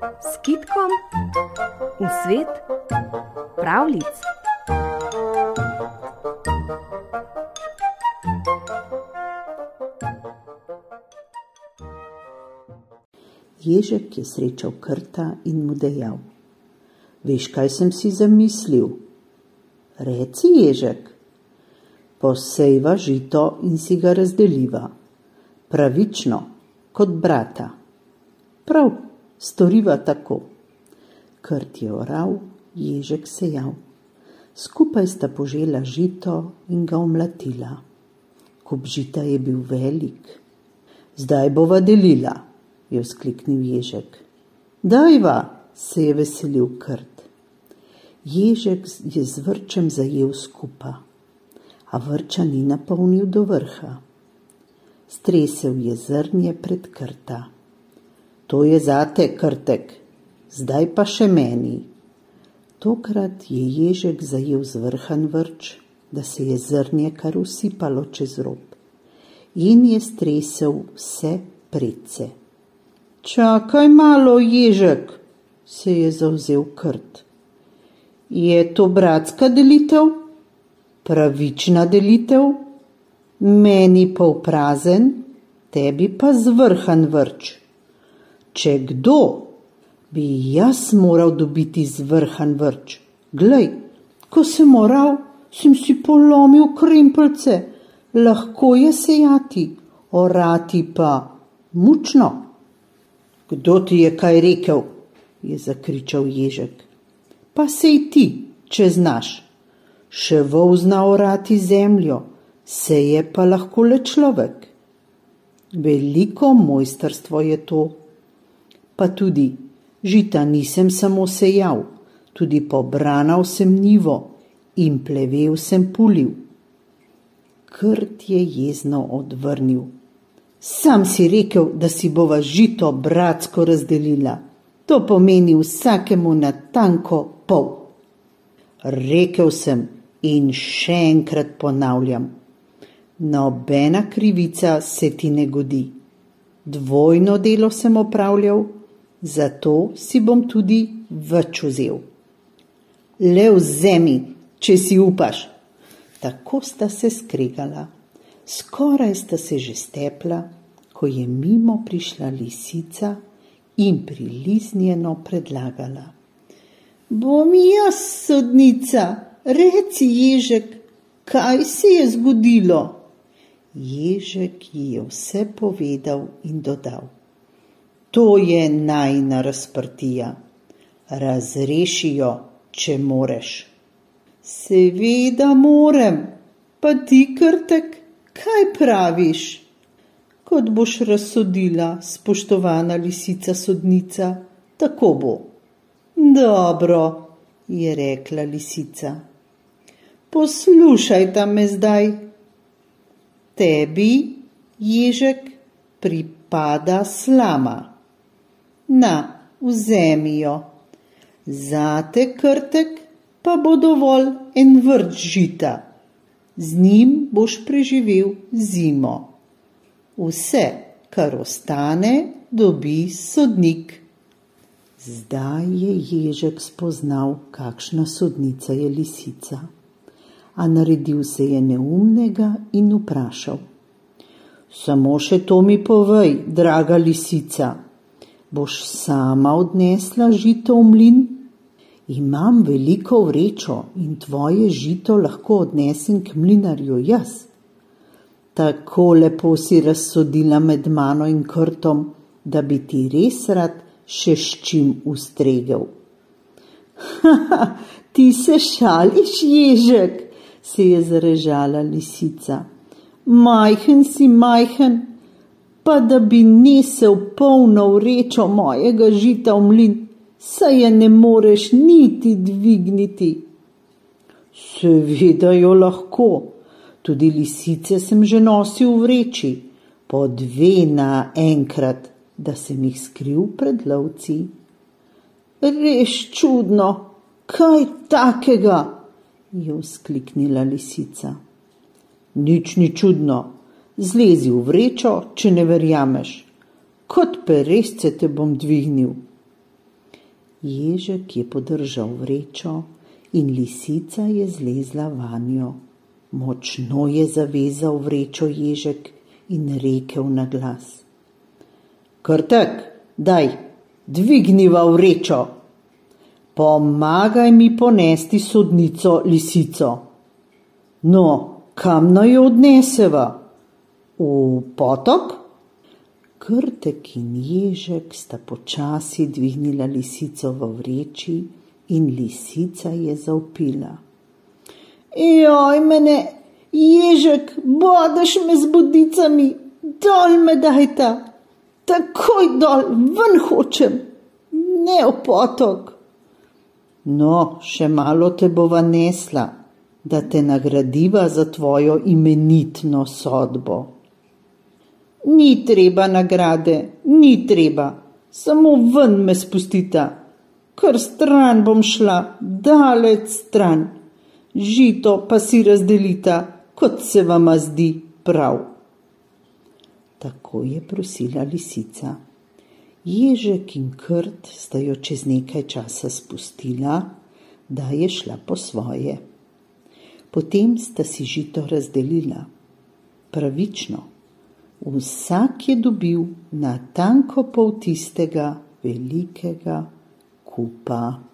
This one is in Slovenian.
s kitkom v svet pravlic. Ježek je srečal krta in mu dejal: Veš, kaj sem si zamislil? Reci, Ježek, posejva žito in si ga razdeliva, pravično, kot brata. Prav, storiva tako. Krt je oral, Ježek sejal. Skupaj sta požela žito in ga omlatila. Kup žita je bil velik. Zdaj bova delila je vzkliknil Ježek. Dajva, se je veselil Krt. Ježek je z vrčem zajel skupaj, a vrča ni napolnil do vrha. Stresel je zrnje pred Krta. To je zate, Krtek, zdaj pa še meni. Tokrat je Ježek zajel z vrhan vrč, da se je zrnje kar usipalo čez rob in je stresel vse predse. Čakaj malo, ježek, se je zauzel krt. Je to bratska delitev, pravična delitev, meni pa prazen, tebi pa zvrhan vrč. Če kdo, bi jaz moral dobiti zvrhan vrč. Glej, ko sem moral, sem si polomil krempelce, lahko je sejati, orati pa mučno. Kdo ti je kaj rekel? je zakričal ježek. Pa sej ti, če znaš. Še vol zna orati zemljo, se je pa lahko le človek. Veliko mojstrstvo je to. Pa tudi žita nisem samo sejal, tudi pobranal sem nivo in plevel sem pulil. Krt je jezno odvrnil. Sam si rekel, da si bova žito bratsko razdelila. To pomeni vsakemu na tanko pol. Rekel sem in še enkrat ponavljam. Nobena krivica se ti ne godi. Dvojno delo sem opravljal, zato si bom tudi več vzel. Le vzemi, če si upaš. Tako sta se skregala. Skoraj sta se že stepla, ko je mimo prišla lisica in priliznjeno predlagala: Bom jaz sodnica, reci ježek, kaj se je zgodilo? Ježek ji je vse povedal in dodal: To je najna razprtija, razreši jo, če moreš. Seveda morem, pa ti krtek kaj praviš? Kot boš razsodila, spoštovana lisica sodnica, tako bo. Dobro, je rekla lisica. Poslušajta me zdaj. Tebi, ježek, pripada slama. Na, vzemi jo. Zate krtek pa bo dovolj en vrt žita z njim boš preživel zimo. Vse, kar ostane, dobi sodnik. Zdaj je ježek spoznal, kakšna sodnica je lisica, a naredil se je neumnega in vprašal: Samo še to mi povej, draga lisica, boš sama odnesla žito v mlin? Imam veliko vrečo in tvoje žito lahko odnesem k mlinarju jaz. Tako lepo si razsodila med mano in krtom, da bi ti res rad še s čim ustregel. Haha, ti se šališ, ježek, se je zarežala lisica. Majhen si majhen, pa da bi nesel polno vrečo mojega žita v mlin saj je ne moreš niti dvigniti. Seveda jo lahko, tudi lisice sem že nosil v reči, po dve na enkrat, da sem jih skril pred lovci. Res čudno, kaj takega, je vzkliknila lisica. Nič ni čudno, zlezi v vrečo, če ne verjameš. Kot peresce te bom dvignil Ježek je podržal vrečo in lisica je zlezla vanjo. Močno je zavezal vrečo ježek in rekel na glas: Krtek, daj, dvigniva vrečo, pomagaj mi ponesti sodnico lisico. No, kam naj jo odneseva? V potok? Krtek in ježek sta počasi dvignila lisico v vreči in lisica je zaupila. Joj, mene, ježek, bodeš me z budicami, dol me dajta, takoj dol, ven hočem, ne v potok. No, še malo te bova nesla, da te nagradiva za tvojo imenitno sodbo. Ni treba nagrade, ni treba, samo ven me spustita, kar stran bom šla, daleč stran, žito pa si razdelita, kot se vama zdi prav. Tako je prosila lisica. Ježek in krt sta jo čez nekaj časa spustila, da je šla po svoje. Potem sta si žito razdelila, pravično. Vsak je dobil na tanko pol tistega velikega kupa.